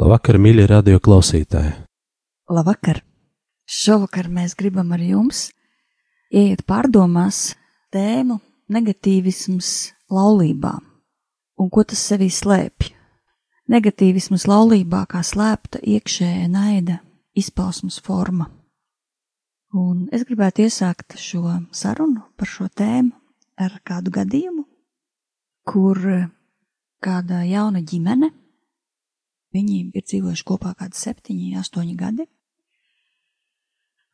Labvakar, mīļie radio klausītāji! Labvakar! Šovakar mēs gribam ar jums ieiet pārdomās tēmu negatīvisms laulībā un ko tas sevī slēpj. Negatīvisms laulībā kā slēpta iekšējā naida izpausmas forma. Un es gribētu iesākt šo sarunu par šo tēmu ar kādu gadījumu, kur kāda jauna ģimene Viņi ir dzīvojuši kopā kādi septiņi, astoņi gadi.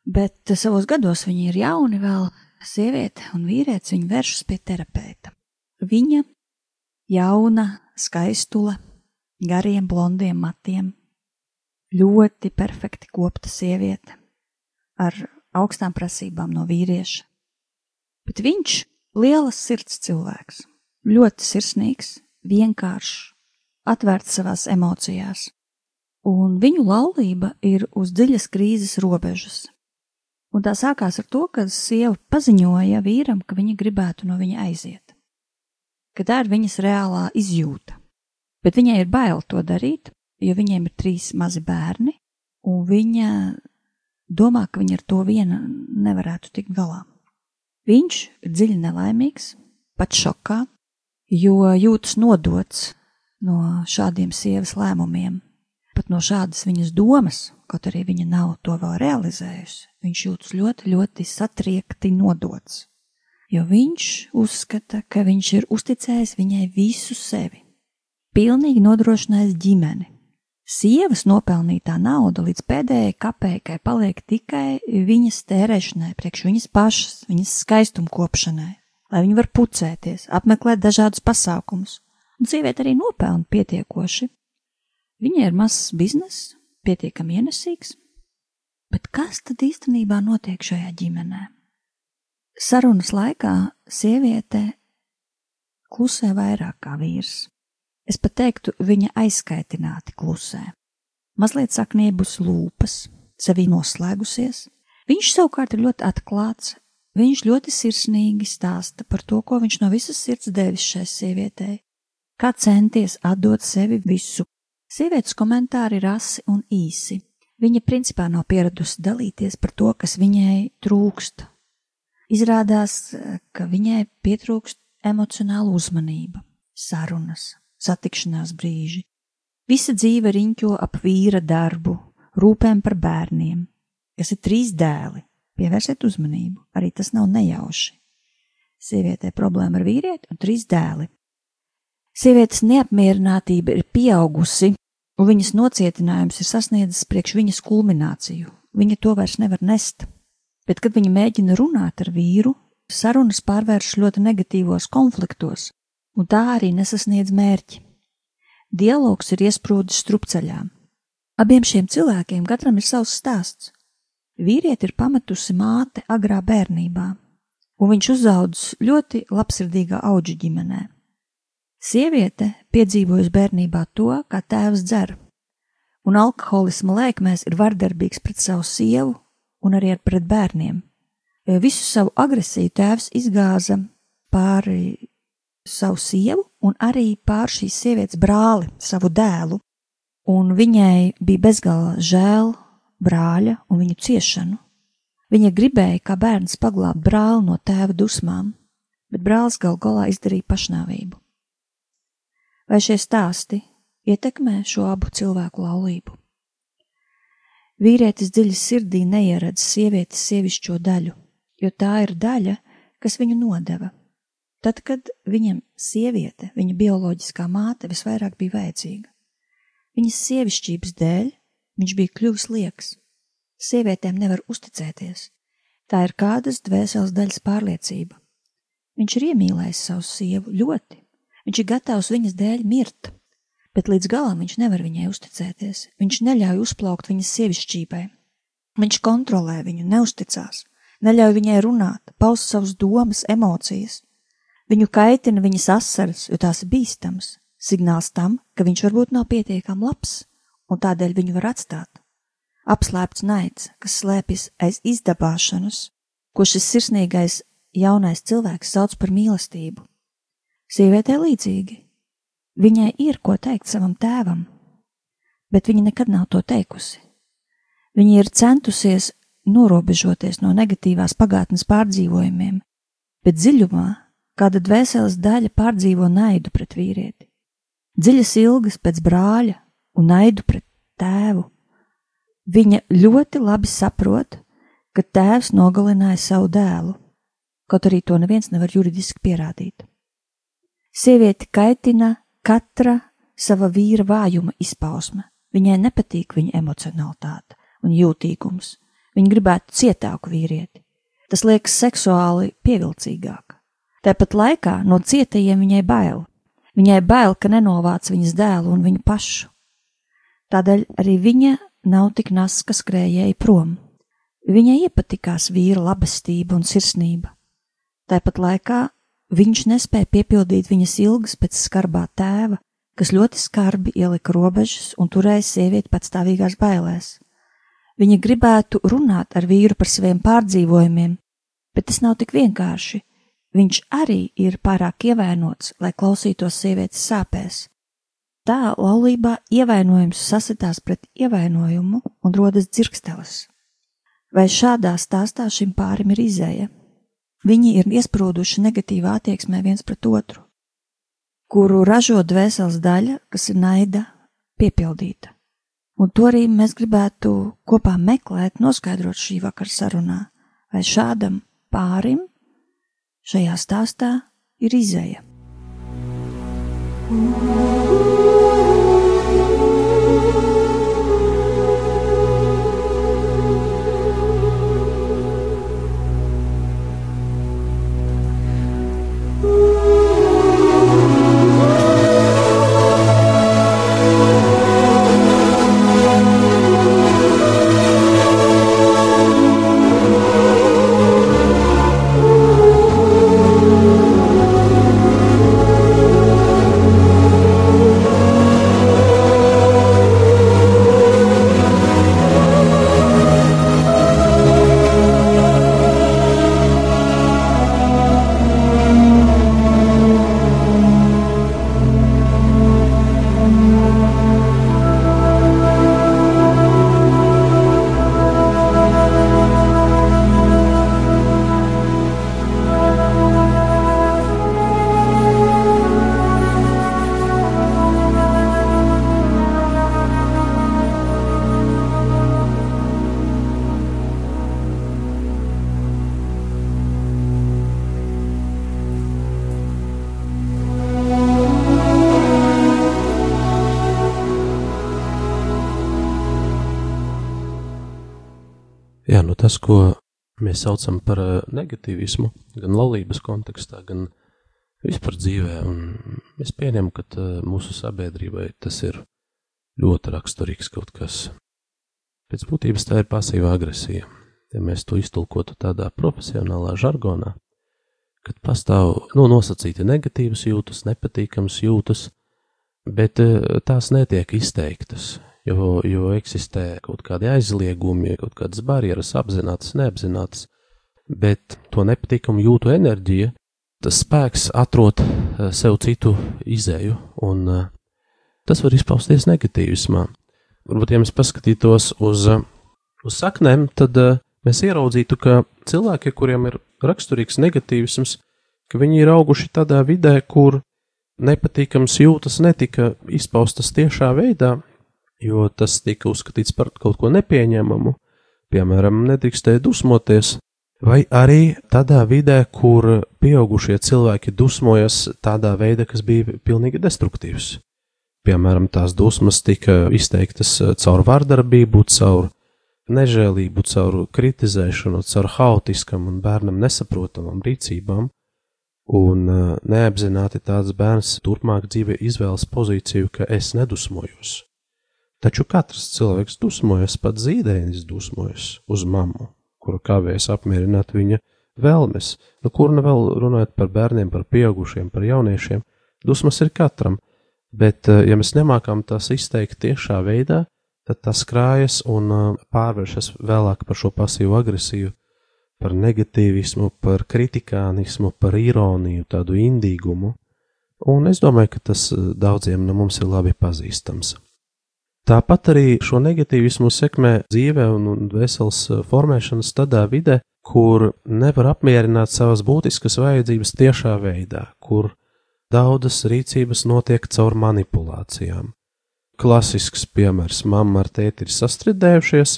Bet savos gados viņi ir jauni vēl, sieviete un vīrietis, viņi vēršas pie terapeita. Viņa jauna, skaistula, gariem blondiem matiem, ļoti perfekti kopta sieviete, ar augstām prasībām no vīrieša. Bet viņš lielas sirds cilvēks, ļoti sirsnīgs, vienkāršs, atvērts savās emocijās, un viņu laulība ir uz dziļas krīzes robežas. Un tā sākās ar to, ka sieva paziņoja vīram, ka viņa gribētu no viņa aiziet, ka tā ir viņas reālā izjūta. Bet viņai ir bail to darīt, jo viņiem ir trīs mazi bērni, un viņa domā, ka viņa ar to viena nevarētu tikt galā. Viņš ir dziļi nelaimīgs, pat šokā, jo jūtas nodots no šādiem sievas lēmumiem, pat no šādas viņas domas, kaut arī viņa nav to vēl realizējusi, viņš jūtas ļoti, ļoti satriekti nodots. Jo viņš uzskata, ka viņš ir uzticējis viņai visu sevi, pilnīgi nodrošinājis ģimeni. Sievas nopelnītā nauda līdz pēdējai kapeikai paliek tikai viņas tērēšanai, priekš viņas pašas, viņas skaistumkopšanai, lai viņa var pucēties, apmeklēt dažādus pasākumus, un sieviete arī nopelna pietiekoši. Viņai ir mazs bizness, pietiekami ienesīgs, bet kas tad īstenībā notiek šajā ģimenē? Sarunas laikā sieviete klusē vairāk kā vīrs. Es pat teiktu, viņa aizskaitināti klusē. Mazliet sakniebus lūpas, sevi noslēgusies. Viņš savukārt ir ļoti atklāts, viņš ļoti sirsnīgi stāsta par to, ko viņš no visas sirds devis šai sievietei, kā centies atdot sevi visu. Sievietes komentāri ir asi un īsi. Viņa principā nav pieradusi dalīties par to, kas viņai trūkst. Izrādās, ka viņai pietrūkst emocionāla uzmanība, sarunas, satikšanās brīži. Visa dzīve riņķo ap vīra darbu, rūpēm par bērniem, kas ir trīs dēli. Pievērsiet uzmanību, arī tas nav nejauši. Sievietē problēma ar vīrieti un trīs dēli. Sievietes neapmierinātība ir pieaugusi, un viņas nocietinājums ir sasniedzis priekš viņas kulmināciju. Viņa to vairs nevar nest. Bet, kad viņa mēģina runāt ar vīru, sarunas pārvērš ļoti negatīvos konfliktos, un tā arī nesasniedz mērķi. Dialogs ir iesprūdis strupceļā. Abiem šiem cilvēkiem katram ir savs stāsts. Vīrieti ir pametusi māte agrā bērnībā, un viņš uzaudzis ļoti labsirdīgā auģu ģimenē. Sieviete piedzīvojusi bērnībā to, kā tēvs dzer, un alkoholisma lēkmēs ir vardarbīgs pret savu sievu un arī pret bērniem. Visu savu agresiju tēvs izgāza pāri savu sievu un arī pār šīs sievietes brāli, savu dēlu, un viņai bija bezgalā žēl brāļa un viņu ciešanu. Viņa gribēja kā bērns paglābt brāli no tēva dusmām, bet brālis gal galā izdarīja pašnāvību. Vai šie stāsti ietekmē šo abu cilvēku laulību? Vīrietis dziļi sirdī neieredz sievietes sievišķo daļu, jo tā ir daļa, kas viņu nodeva. Tad, kad viņam sieviete, viņa bioloģiskā māte, visvairāk bija vajadzīga. Viņas sievišķības dēļ viņš bija kļuvis lieks. Sievietēm nevar uzticēties. Tā ir kādas dvēseles daļas pārliecība. Viņš ir iemīlējis savu sievu ļoti, Viņš ir gatavs viņas dēļ mirt, bet līdz galam viņš nevar viņai uzticēties. Viņš neļauj uzplaukt viņas sievišķībai. Viņš kontrolē viņu, neusticās, neļauj viņai runāt, paust savas domas, emocijas. Viņu kaitina viņas asaras, jo tās ir bīstamas, signāls tam, ka viņš varbūt nav pietiekami labs, un tādēļ viņu var atstāt. Apslēpts naids, kas slēpjas aiz izdabāšanas, ko šis sirsnīgais jaunais cilvēks sauc par mīlestību. Sievietē līdzīgi. Viņai ir ko teikt savam tēvam, bet viņa nekad nav to teikusi. Viņa ir centusies norobežoties no negatīvās pagātnes pārdzīvojumiem, bet dziļumā kāda dvēseles daļa pārdzīvo naidu pret vīrieti, dziļas ilgas pēc brāļa un naidu pret tēvu. Viņa ļoti labi saprot, ka tēvs nogalināja savu dēlu, kaut arī to neviens nevar juridiski pierādīt. Sievieti kaitina katra sava vīra vājuma izpausme. Viņai nepatīk viņa emocionalitāte un jūtīgums. Viņa gribētu cietāku vīrieti. Tas liekas seksuāli pievilcīgāk. Tāpat laikā no cietajiem viņai bail. Viņai bail, ka nenovāc viņas dēlu un viņu pašu. Tādēļ arī viņa nav tik naska skrējēji prom. Viņai iepatikās vīra labestība un sirsnība. Tāpat laikā viņš nespēja piepildīt viņas ilgas pēc skarbā tēva, kas ļoti skarbi ielika robežas un turēja sievieti patstāvīgās bailēs. Viņa gribētu runāt ar vīru par saviem pārdzīvojumiem, bet tas nav tik vienkārši. Viņš arī ir pārāk ievainots, lai klausītos sievietes sāpēs. Tā laulībā ievainojums sasitās pret ievainojumu un rodas dzirkstelis. Vai šādā stāstā šim pārim ir izēja? Viņi ir iesprūduši negatīvā attieksmē viens pret otru, kuru ražo dvēseles daļa, kas ir naida piepildīta. Un to arī mēs gribētu kopā meklēt, noskaidrot šī vakara sarunā, vai šādam pārim šajā stāstā ir izēja. Jā, nu tas, ko mēs saucam par eh, negatīvismu, gan laulības kontekstā, gan vispār dzīvē, un es pieņemu, ka tā, mūsu sabiedrībai tas ir ļoti raksturīgs kaut kas. Pēc būtības tā ir pasīva agresija. Ja mēs to iztulkotu tādā profesionālā žargonā, kad pastāv nu, nosacīti negatīvas jūtas, nepatīkamas jūtas, bet eh, tās netiek izteiktas jo, jo eksistē kaut kādi aizliegumi, kaut kādas barjeras, apzinātas, neapzinātas, bet to nepatīkamu jūtu enerģija, tas spēks atrot eh, sev citu izēju, un eh, tas var izpausties negatīvismā. Varbūt, ja mēs paskatītos uz, uz saknēm, tad eh, mēs ieraudzītu, ka cilvēki, kuriem ir raksturīgs negatīvisms, ka viņi ir auguši tādā vidē, kur nepatīkams jūtas netika izpaustas tiešā veidā, jo tas tika uzskatīts par kaut ko nepieņemamu, piemēram, nedrīkstēja dusmoties, vai arī tādā vidē, kur pieaugušie cilvēki dusmojas tādā veidā, kas bija pilnīgi destruktīvs. Piemēram, tās dusmas tika izteiktas caur vārdarbību, caur nežēlību, caur kritizēšanu, caur haotiskam un bērnam nesaprotamam rīcībām, Un uh, neapzināti tāds bērns turpmāk dzīvē izvēlas pozīciju, ka es nedusmojos. Taču katrs cilvēks dusmojas, pat zīdainis dusmojas uz mammu, kuru kavējas apmierināt viņa vēlmes, nu kur nu vēl runājot par bērniem, par pieaugušiem, par jauniešiem, dusmas ir katram, bet ja mēs nemākam tās izteikt tiešā veidā, tad tas krājas un pārvēršas vēlāk par šo pasīvu agresiju, par negatīvismu, par kritikānismu, par ironiju, tādu indīgumu, un es domāju, ka tas daudziem no mums ir labi pazīstams. Tāpat arī šo negatīvismu sekmē dzīve un veselas formēšanas tādā vidē, kur nevar apmierināt savas būtiskas vajadzības tiešā veidā, kur daudzas rīcības notiek caur manipulācijām. Klasisks piemērs - mamma ar tēti ir sastrīdējušies,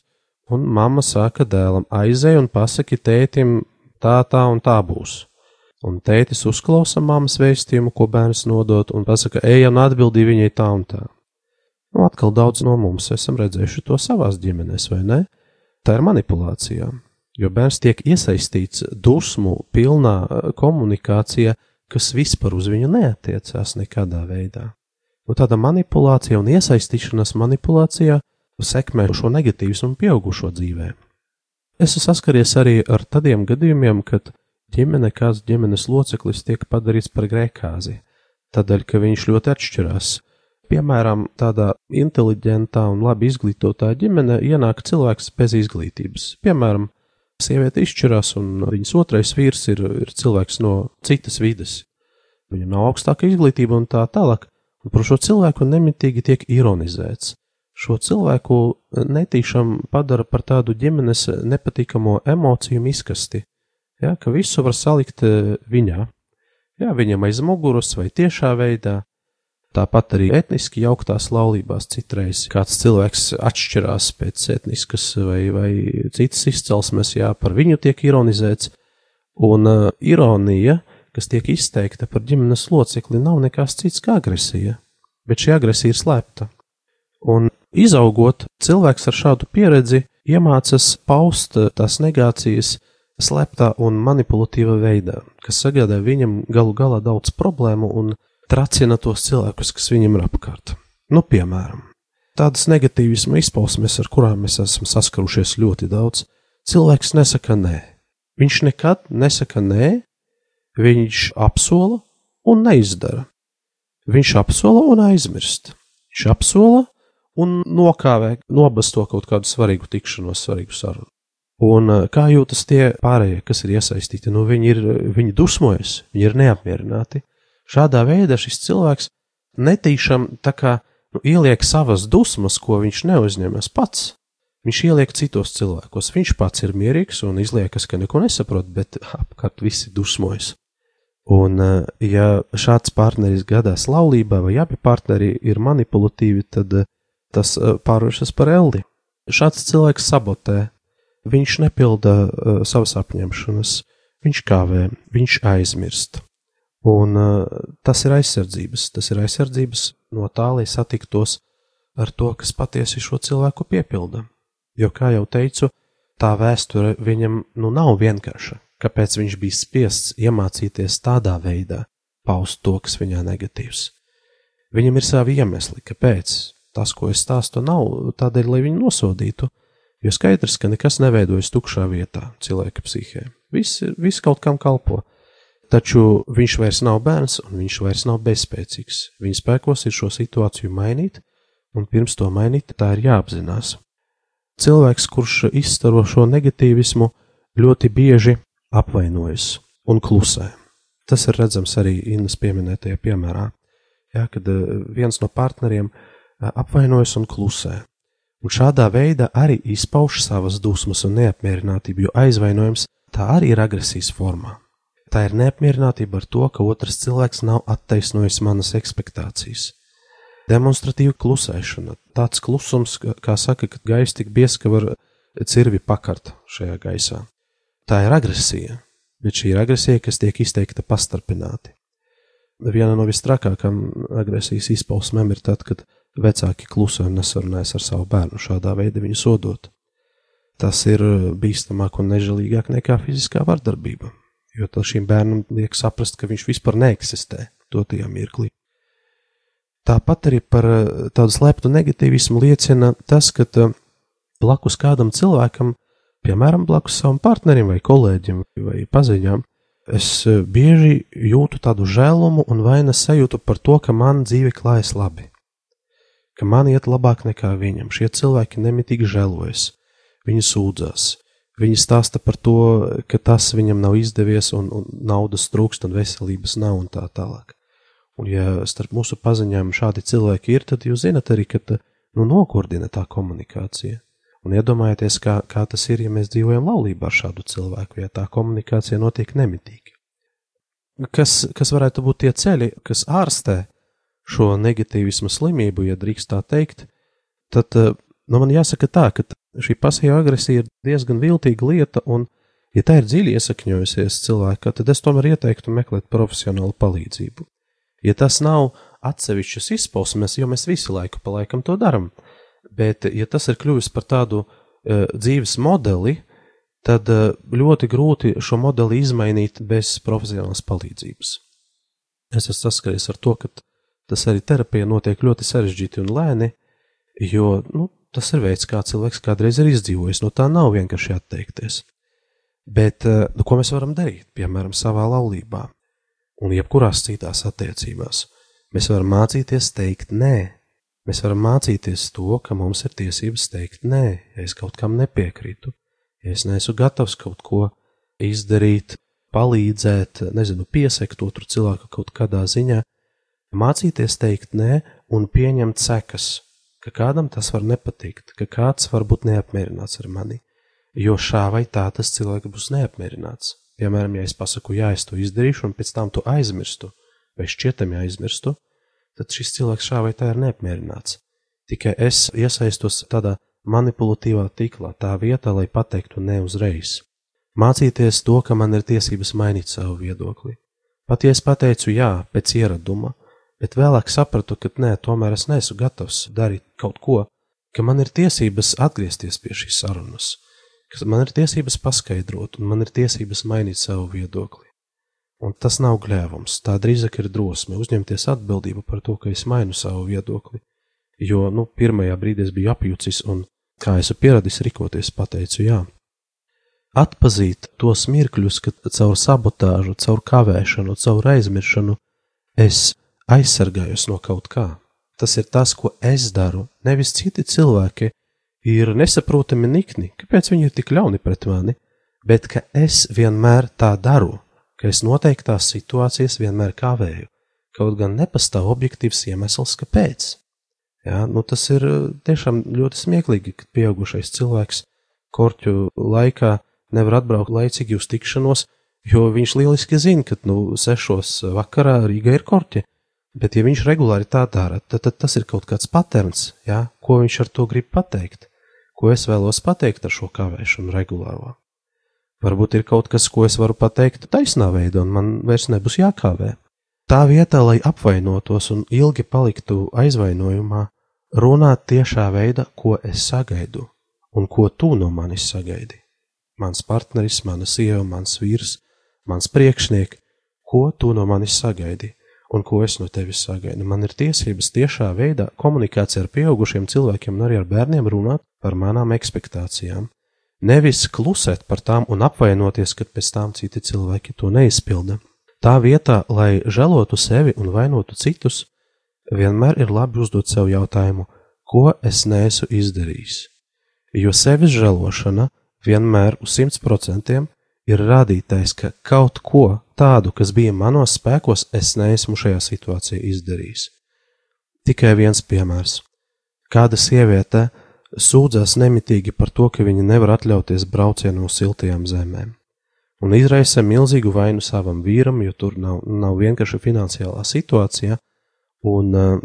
un mamma saka dēlam, aizej un pasaki tētim, tā, tā un tā būs. Un tētis uzklausa mammas vēstījumu, ko bērns nodot, un pasaka, ej un atbildī viņai tā un tā. Nu, atkal daudz no mums esam redzējuši to savās ģimenēs, vai ne? Tā ir manipulācija, jo bērns tiek iesaistīts dusmu pilnā eh, komunikācijā, kas vispār uz viņu neatiecās nekādā veidā. Nu, tāda manipulācija un iesaistīšanās manipulācijā sekmē šo negatīvismu pieaugušo dzīvē. Esmu saskaries arī ar tādiem gadījumiem, kad ģimene, kāds ģimenes loceklis tiek padarīts par grēkāzi, tādēļ, ka viņš ļoti atšķirās. Piemēram, tādā inteliģentā un labi izglītotā ģimenē ienāk cilvēks bez izglītības. Piemēram, sieviete izšķirās, un viņas otrais vīrs ir, ir cilvēks no citas vides. Viņam nav augstāka izglītība un tā tālāk, un par šo cilvēku nemitīgi tiek ironizēts šo cilvēku eh, netīšām padara par tādu ģimenes nepatīkamo emociju izkasti, ja, ka visu var salikt eh, viņā, ja, viņam aiz muguras vai tiešā veidā. Tāpat arī etniski jauktās laulībās citreiz kāds cilvēks atšķirās pēc etniskas vai, vai citas izcelsmes, jā, par viņu tiek ironizēts, un uh, ironija, kas tiek izteikta par ģimenes locekli, nav nekas cits kā agresija, bet šī agresija ir slēpta. Un Izaugot, cilvēks ar šādu pieredzi iemācās paust tās negācijas sleptā un manipulatīvā veidā, kas sagādā viņam galu galā daudz problēmu un tracina tos cilvēkus, kas viņam ir apkārt. Nu, piemēram, tādas negatīvisma izpausmes, ar kurām mēs esam saskarušies ļoti daudz, cilvēks nesaka nē. Viņš nekad nesaka nē, viņš apsola un neizdara. Viņš apsola un aizmirst. Viņš apsola un nokāvē, nobasto kaut kādu svarīgu tikšanos, svarīgu sarunu. Un eh, kā jūtas tie pārējie, kas ir iesaistīti? Nu, viņi ir, viņi dusmojas, viņi ir neapmierināti. Šādā veidā šis cilvēks netīšām tā kā nu, ieliek savas dusmas, ko viņš neuzņemas pats. Viņš ieliek citos cilvēkos. Viņš pats ir mierīgs un izliekas, ka neko nesaprot, bet apkārt visi dusmojas. Un, eh, ja šāds partneris gadās laulībā, vai abi partneri ir manipulatīvi, tad uh, tas eh, pārvēršas par eldi. Šāds cilvēks sabotē, viņš nepilda savas apņemšanas, viņš kavē, viņš aizmirst. Un uh, tas ir aizsardzības, tas ir aizsardzības no tā, lai satiktos ar to, kas patiesi šo cilvēku piepilda. Jo, kā jau teicu, tā vēsture viņam nu nav vienkārša. Kāpēc viņš bija spiests iemācīties tādā veidā paust to, kas viņā negatīvs? Viņam ir savi iemesli, kāpēc tas, ko es stāstu, nav tādēļ, lai viņu nosodītu, jo skaidrs, ka nekas neveidojas tukšā vietā cilvēka psihē. Viss, viss kaut kam kalpo. Taču viņš vairs nav bērns, un viņš vairs nav bezspēcīgs. Viņa spēkos ir šo situāciju mainīt, un pirms to mainīt, tā ir jāapzinās. Cilvēks, kurš izstaro šo negatīvismu, ļoti bieži apvainojas un klusē. Tas ir redzams arī Innas pieminētajā piemērā. Jā, kad eh, viens no partneriem uh, apvainojas un klusē. Un šādā veidā arī izpauž savas dusmas un neapmierinātību, jo aizvainojums tā arī ir agresijas formā. Tā ir neapmierinātība ar to, ka otrs cilvēks nav attaisnojis manas expectācijas. Demonstratīva klusēšana, tāds klusums, kā saka, ka gaisa tik bies, ka var cirvi pakart šajā gaisā. Tā ir agresija, bet šī ir agresija, kas tiek izteikta pastarpināti. Viena no visstrakākām agresijas izpausmēm ir tad, kad vecāki kluso un nesarunājas ar savu bērnu, šādā veidā viņu sodot. Tas ir bīstamāk un nežēlīgāk nekā fiziskā vardarbība. Jo tad šīm bērnam liek saprast, ka viņš vispār neeksistē dotajā mirklī. Tāpat arī par eh, tādu slēptu negatīvismu liecina tas, ka eh, blakus kādam cilvēkam, piemēram, blakus savam partnerim vai kolēģim vai paziņām, es eh, bieži jūtu tādu žēlumu un vainas sajūtu par to, ka man dzīve klājas labi, ka man iet labāk nekā viņam. Šie cilvēki nemitīgi žēlojas, viņi sūdzās, viņi stāsta par to, ka tas viņam nav izdevies un, un naudas trūkst un veselības nav un tā tālāk. Un ja starp mūsu paziņām šādi cilvēki ir, tad jūs zinat arī, ka nu, nokurdina tā komunikācija. Un iedomājieties, kā, kā tas ir, ja mēs dzīvojam laulībā ar šādu cilvēku, ja tā komunikācija notiek nemitīgi. Kas, kas varētu būt tie ceļi, kas ārstē šo negatīvismu slimību, ja drīkst tā teikt, tad nu, man jāsaka tā, ka šī pasīva agresija ir diezgan viltīga lieta, un, ja tā ir dziļi iesakņojusies cilvēkā, tad es tomēr ieteiktu meklēt profesionālu palīdzību. Ja tas nav atsevišķas izpausmes, jo mēs visu laiku pa laikam to darām, bet ja tas ir kļuvis par tādu uh, dzīves modeli, tad uh, ļoti grūti šo modeli izmainīt bez profesionālas palīdzības. Es esmu saskaries ar to, ka tas arī terapija notiek ļoti sarežģīti un lēni, jo nu, tas ir veids, kā cilvēks kādreiz ir izdzīvojis. No tā nav vienkārši atteikties. Bet uh, nu, ko mēs varam darīt, piemēram, savā laulībā? un jebkurās citās attiecībās. Mēs varam mācīties teikt nē. Mēs varam mācīties to, ka mums ir tiesības teikt nē, ja es kaut kam nepiekrītu, ja es neesmu gatavs kaut ko izdarīt, palīdzēt, nezinu, piesekt otru cilvēku kaut kādā ziņā. Mācīties teikt nē un pieņemt sekas, ka kādam tas var nepatikt, ka kāds var būt neapmierināts ar mani, jo šā vai tā tas cilvēks būs neapmierināts. Piemēram, ja es pasaku, jā, es to izdarīšu, un pēc tam to aizmirstu, vai šķietami aizmirstu, tad šis cilvēks šā vai tā ir neapmierināts. Tikai es iesaistos tādā manipulatīvā tiklā, tā vietā, lai pateiktu ne uzreiz. Mācīties to, ka man ir tiesības mainīt savu viedokli. Pat ja es pateicu jā, pēc ieraduma, bet vēlāk sapratu, ka nē, tomēr es neesmu gatavs darīt kaut ko, ka man ir tiesības atgriezties pie šīs sarunas ka man ir tiesības paskaidrot, un man ir tiesības mainīt savu viedokli. Un tas nav gļēvums, tā drīzāk ir drosme uzņemties atbildību par to, ka es mainu savu viedokli. Jo, nu, pirmajā brīdī es biju apjucis, un kā esmu pieradis rīkoties, pateicu jā. Atpazīt tos mirkļus, kad caur sabotāžu, caur kavēšanu, caur aizmiršanu es aizsargājos no kaut kā. Tas ir tas, ko es daru, nevis citi cilvēki, ir nesaprotami nikni, kāpēc viņi ir tik ļauni pret mani, bet ka es vienmēr tā daru, ka es noteiktās situācijas vienmēr kavēju, kaut gan nepastāv objektīvs iemesls, kāpēc. Jā, nu tas ir uh, tiešām ļoti smieklīgi, ka pieaugušais cilvēks korķu laikā nevar atbraukt laicīgi uz tikšanos, jo viņš lieliski zina, ka nu sešos vakarā Rīga ir korķi, bet ja viņš regulāri tā dara, tad, tad tas ir kaut kāds paterns, jā, ko viņš ar to grib pateikt ko es vēlos pateikt ar šo kavēšanu regulāro. Varbūt ir kaut kas, ko es varu pateikt taisnā veidā, un man vairs nebūs jākāvē. Tā vietā, lai apvainotos un ilgi paliktu aizvainojumā, runāt tiešā veidā, ko es sagaidu un ko tu no manis sagaidi. Mans partneris, mana sieva, mans vīrs, mans priekšnieks, ko tu no manis sagaidi un ko es no tevis sagaidu. Man ir tiesības tiešā veidā komunikācijā ar pieaugušiem cilvēkiem un arī ar bērniem runāt par manām ekspektācijām. Nevis klusēt par tām un apvainoties, kad pēc tam citi cilvēki to neizpilda. Tā vietā, lai žēlotu sevi un vainotu citus, vienmēr ir labi uzdot sev jautājumu, ko es neesmu izdarījis. Jo sevis žēlošana vienmēr uz simt procentiem ir rādītais, ka kaut ko tādu, kas bija manos spēkos, es neesmu šajā situācijā izdarījis. Tikai viens piemērs. Kāda sieviete sūdzās nemitīgi par to, ka viņa nevar atļauties braucienu uz siltajām zemēm, un izraisa milzīgu vainu savam vīram, jo tur nav, nav vienkārši finansiālā situācija, un uh,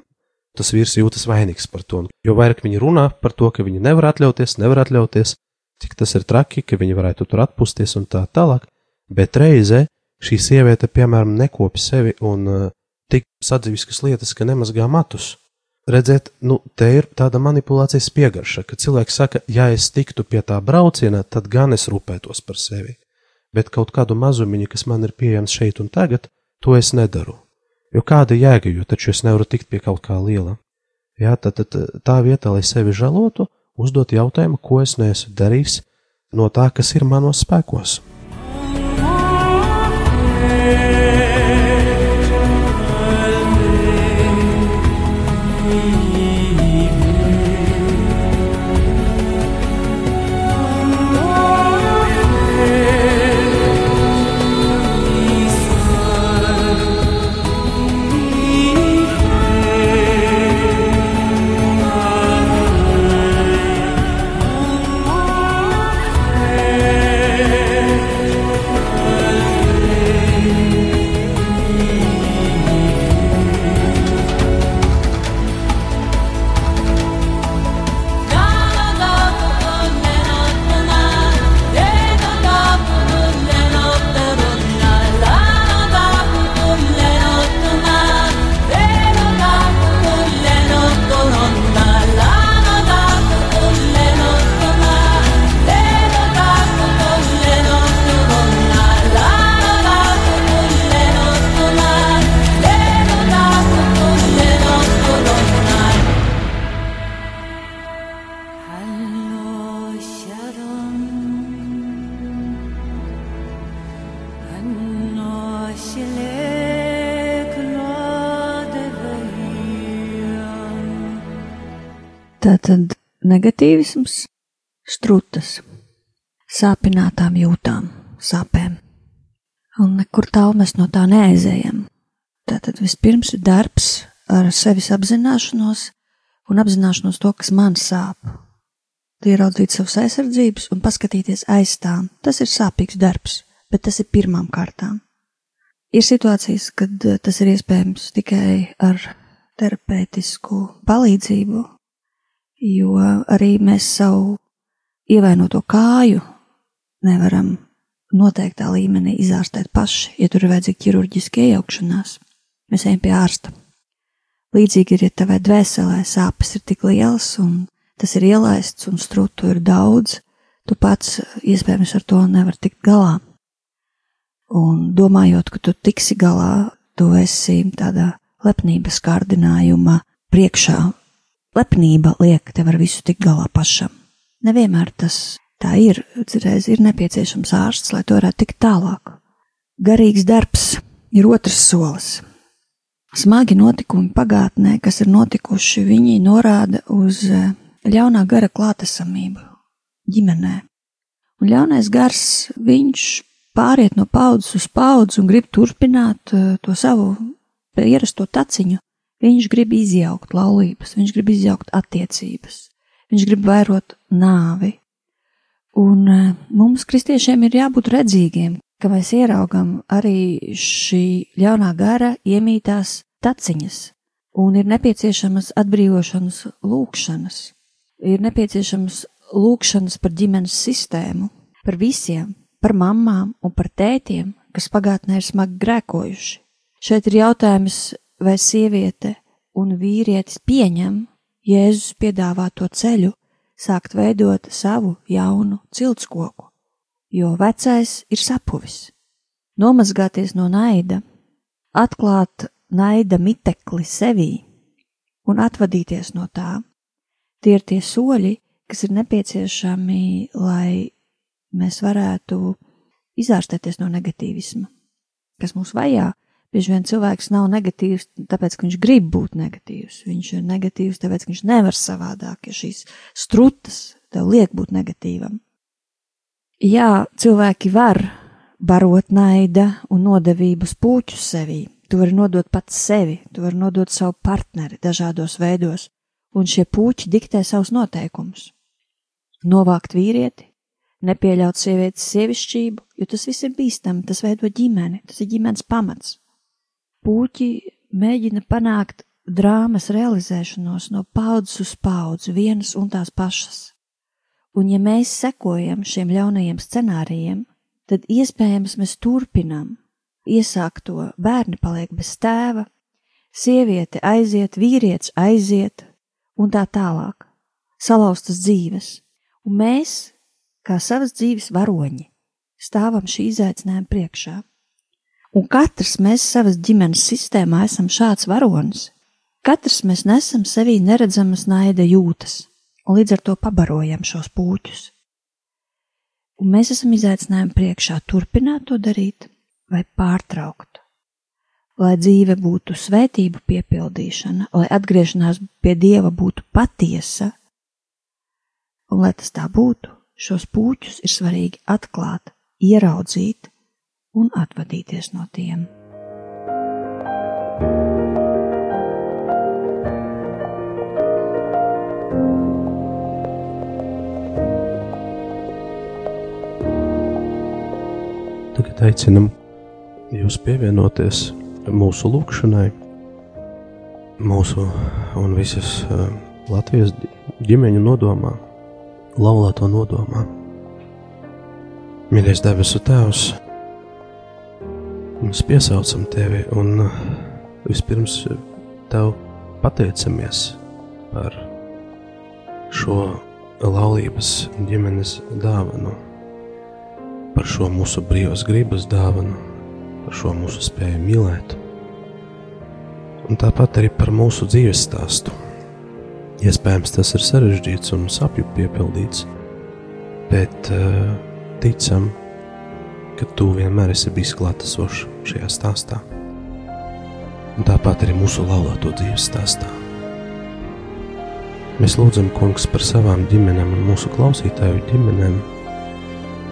tas vīrs jūtas vainīgs par to. Jo vairāk viņi runā par to, ka viņi nevar atļauties, nevar atļauties, cik tas ir traki, ka viņi varētu tur atpūsties un tā tālāk, bet reizē šī sieviete, piemēram, nekopja sevi un uh, tik sadzīviskas lietas, ka nemazgā matus. Redzēt, nu, te ir tāda manipulācijas piegarša, ka cilvēks saka, ja es tiktu pie tā brauciena, tad gan es rūpētos par sevi. bet kaut kādu mazumiņu, kas man ir pieejams šeit un tagad, to es nedaru. Jo kāda jēga, jo taču es nevaru tikt pie kaut kā liela. Jā, tad, tad tā vietā, lai sevi žalotu, uzdot jautājumu, ko es neesmu darījis no tā, kas ir manos spēkos. Tātad negatīvisms, strutas, sāpinātām jūtām, sāpēm. Un nekur tālu mēs no tā neaizējam. Tātad vispirms ir darbs ar sevis apzināšanos un apzināšanos to, kas man sāp. Ieraudzīt savas aizsardzības un paskatīties aiz tām. Tas ir sāpīgs darbs, bet tas ir pirmām kārtām. Ir situācijas, kad tas ir iespējams tikai ar terapeitisku palīdzību, jo arī mēs savu ievainoto kāju nevaram noteiktā līmenī izārstēt paši, ja tur ir vajadzīga ķirurģiska iejaukšanās. Mēs ejam pie ārsta. Līdzīgi ir, ja tavai dvēselē sāpes ir tik lielas un tas ir ielaists un strutu ir daudz, tu pats iespējams ar to nevar tikt galā. Un domājot, ka tu tiksi galā, tu esi tādā lepnības kārdinājuma priekšā lepnība liek tev ar visu tik galā pašam. Nevienmēr tas tā ir, reiz ir nepieciešams ārsts, lai to varētu tikt tālāk. Garīgs darbs ir otrs solis. Smagi notikumi pagātnē, kas ir notikuši, viņi norāda uz eh, ļaunā gara klātesamību ģimenē. Un ļaunais gars, viņš pāriet no paudzes uz paudzi un grib turpināt eh, to savu ierasto taciņu Viņš grib izjaukt laulības, viņš grib izjaukt attiecības, viņš grib vairot nāvi. Un e, mums, kristiešiem, ir jābūt redzīgiem, ka mēs ieraugam arī šī ļaunā gara iemītās taciņas, un ir nepieciešamas atbrīvošanas lūkšanas, ir nepieciešamas lūkšanas par ģimenes sistēmu, par visiem, par mamām un par tētiem, kas pagātnē ir smagi grēkojuši. Šeit ir jautājums, vai sieviete un vīrietis pieņem Jēzus piedāvāto ceļu, sākt veidot savu jaunu ciltskoku, jo vecais ir sapuvis. Nomazgāties no naida, atklāt naida mitekli sevī un atvadīties no tā. Tie ir tie soļi, kas ir nepieciešami, lai mēs varētu izārstēties no negatīvisma, kas mūs vajā, Bieži vien cilvēks nav negatīvs, tāpēc, ka viņš grib būt negatīvs. Viņš ir negatīvs, tāpēc, ka viņš nevar savādāk, ja šīs strutas tev liek būt negatīvam. Jā, cilvēki var barot naida un nodevības pūķus sevī. Tu vari nodot pats sevi, tu vari nodot savu partneri dažādos veidos, un šie puķi diktē savus noteikumus. Novākt vīrieti, nepieļaut sievietes sievišķību, jo tas viss ir bīstami, tas veido ģimeni, tas ir ģimenes pamats puķi mēģina panākt drāmas realizēšanos no paudzes uz paudzi vienas un tās pašas. Un ja mēs sekojam šiem ļaunajiem scenārijiem, tad iespējams mēs turpinām iesākto bērni paliek bez tēva, sieviete aiziet, vīrietis aiziet un tā tālāk. Salauztas dzīves, un mēs, kā savas dzīves varoņi, stāvam šī izaicinājuma priekšā. Un katrs mēs savas ģimenes sistēmā esam šāds varonis. Katrs mēs nesam sevī neredzamas naida jūtas, un līdz ar to pabarojam šos pūķus. Un mēs esam izaicinājumi priekšā turpināt to darīt vai pārtraukt. Lai dzīve būtu svētību piepildīšana, lai atgriešanās pie Dieva būtu patiesa, un lai tas tā būtu, šos pūķus ir svarīgi atklāt, ieraudzīt un atvadīties no tiem. Tagad aicinam jūs pievienoties mūsu lūgšanai, mūsu un visas uh, Latvijas ģimeņu nodomā, laulāto nodomā. Mīļais debesu Tēvs, mēs piesaucam Tevi un uh, vispirms Tev pateicamies par šo laulības ģimenes dāvanu par šo mūsu brīvas gribas dāvanu, par šo mūsu spēju mīlēt, un tāpat arī par mūsu dzīves stāstu. Iespējams, tas ir sarežģīts un sapju piepildīts, bet uh, ticam, ka tu vienmēr esi bijis klātesošs šajā stāstā. Un tāpat arī mūsu laulāto dzīves stāstā. Mēs lūdzam, Kungs, par savām ģimenēm un mūsu klausītāju ģimenēm,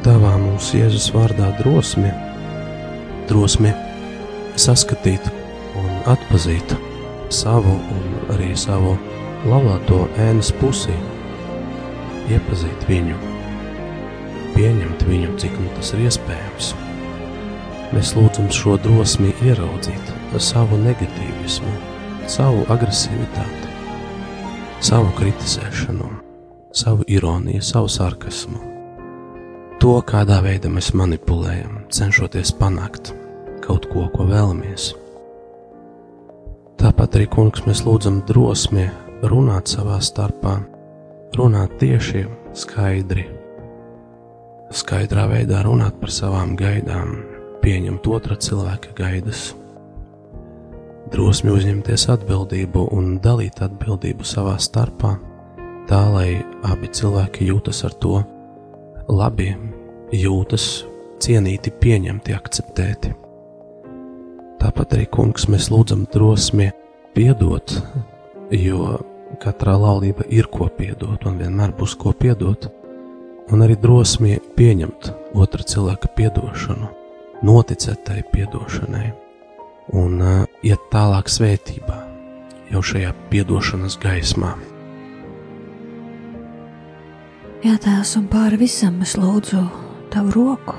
Dāvā mums Jēzus vārdā drosmi, drosmi saskatīt un atpazīt savu un arī savu laulāto ēnas pusi, iepazīt viņu, pieņemt viņu, cik nu tas ir iespējams. Mēs lūdzam šo drosmi ieraudzīt, savu negatīvismu, savu agresivitāti, savu kritizēšanu, savu ironiju, savu sarkasmu to, kādā veidā mēs manipulējam, cenšoties panākt kaut ko, ko vēlamies. Tāpat arī, kungs, mēs lūdzam drosmi runāt savā starpā, runāt tieši, skaidri, skaidrā veidā runāt par savām gaidām, pieņemt otra cilvēka gaidas, drosmi uzņemties atbildību un dalīt atbildību savā starpā, tā lai abi cilvēki jūtas ar to labi jūtas cienīti, pieņemti, akceptēti. Tāpat arī, kungs, mēs lūdzam drosmi piedot, jo katrā laulība ir ko piedot, un vienmēr būs ko piedot, un arī drosmi pieņemt otra cilvēka piedošanu, noticēt tai piedošanai, un uh, iet tālāk svētībā, jau šajā piedošanas gaismā. Jā, tēvs, un pāri visam es lūdzu tavu roku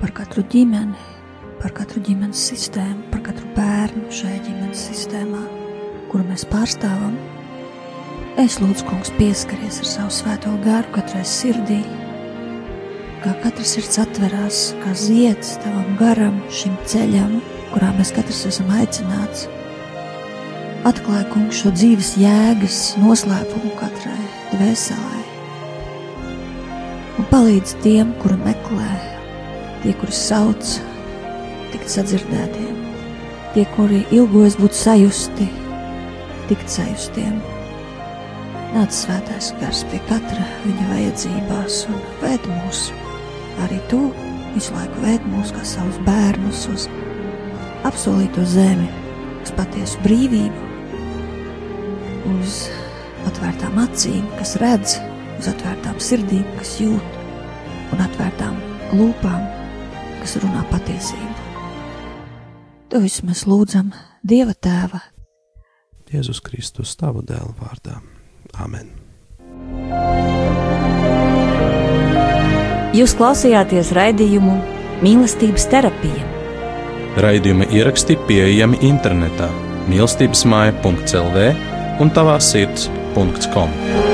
par katru ģimeni, par katru ģimenes sistēmu, par katru bērnu šajā ģimenes sistēmā, kuru mēs pārstāvam. Es lūdzu, kungs, pieskaries ar savu svēto garu katrai sirdī, kā katra sirds atverās, kā zieds tavam garam, šim ceļam, kurā mēs katrs esam aicināts. Atklāj, kungs, šo dzīves jēgas noslēpumu katrai dvēselē un palīdz tiem, kuri meklē, tie, kuri sauc, tikt sadzirdētiem, tie, kuri ilgojas būt sajusti, tikt sajustiem. Nāc svētais gars pie katra viņa vajadzībās un vēd mūs. Arī tu visu laiku vēd mūs kā savus bērnus uz apsolīto zemi, uz patiesu brīvību, uz atvērtām acīm, kas redz, uz atvērtām sirdīm, kas jūt, un atvērtām lūpām, kas runā patiesību. To visu mēs lūdzam Dieva Tēva, Jēzus Kristus, Tava dēla vārdā. Amen! Jūs klausījāties raidījumu Mīlestības terapija. Raidījuma ieraksti pieejami internetā mīlestības māja.clv un tavā sirds.com.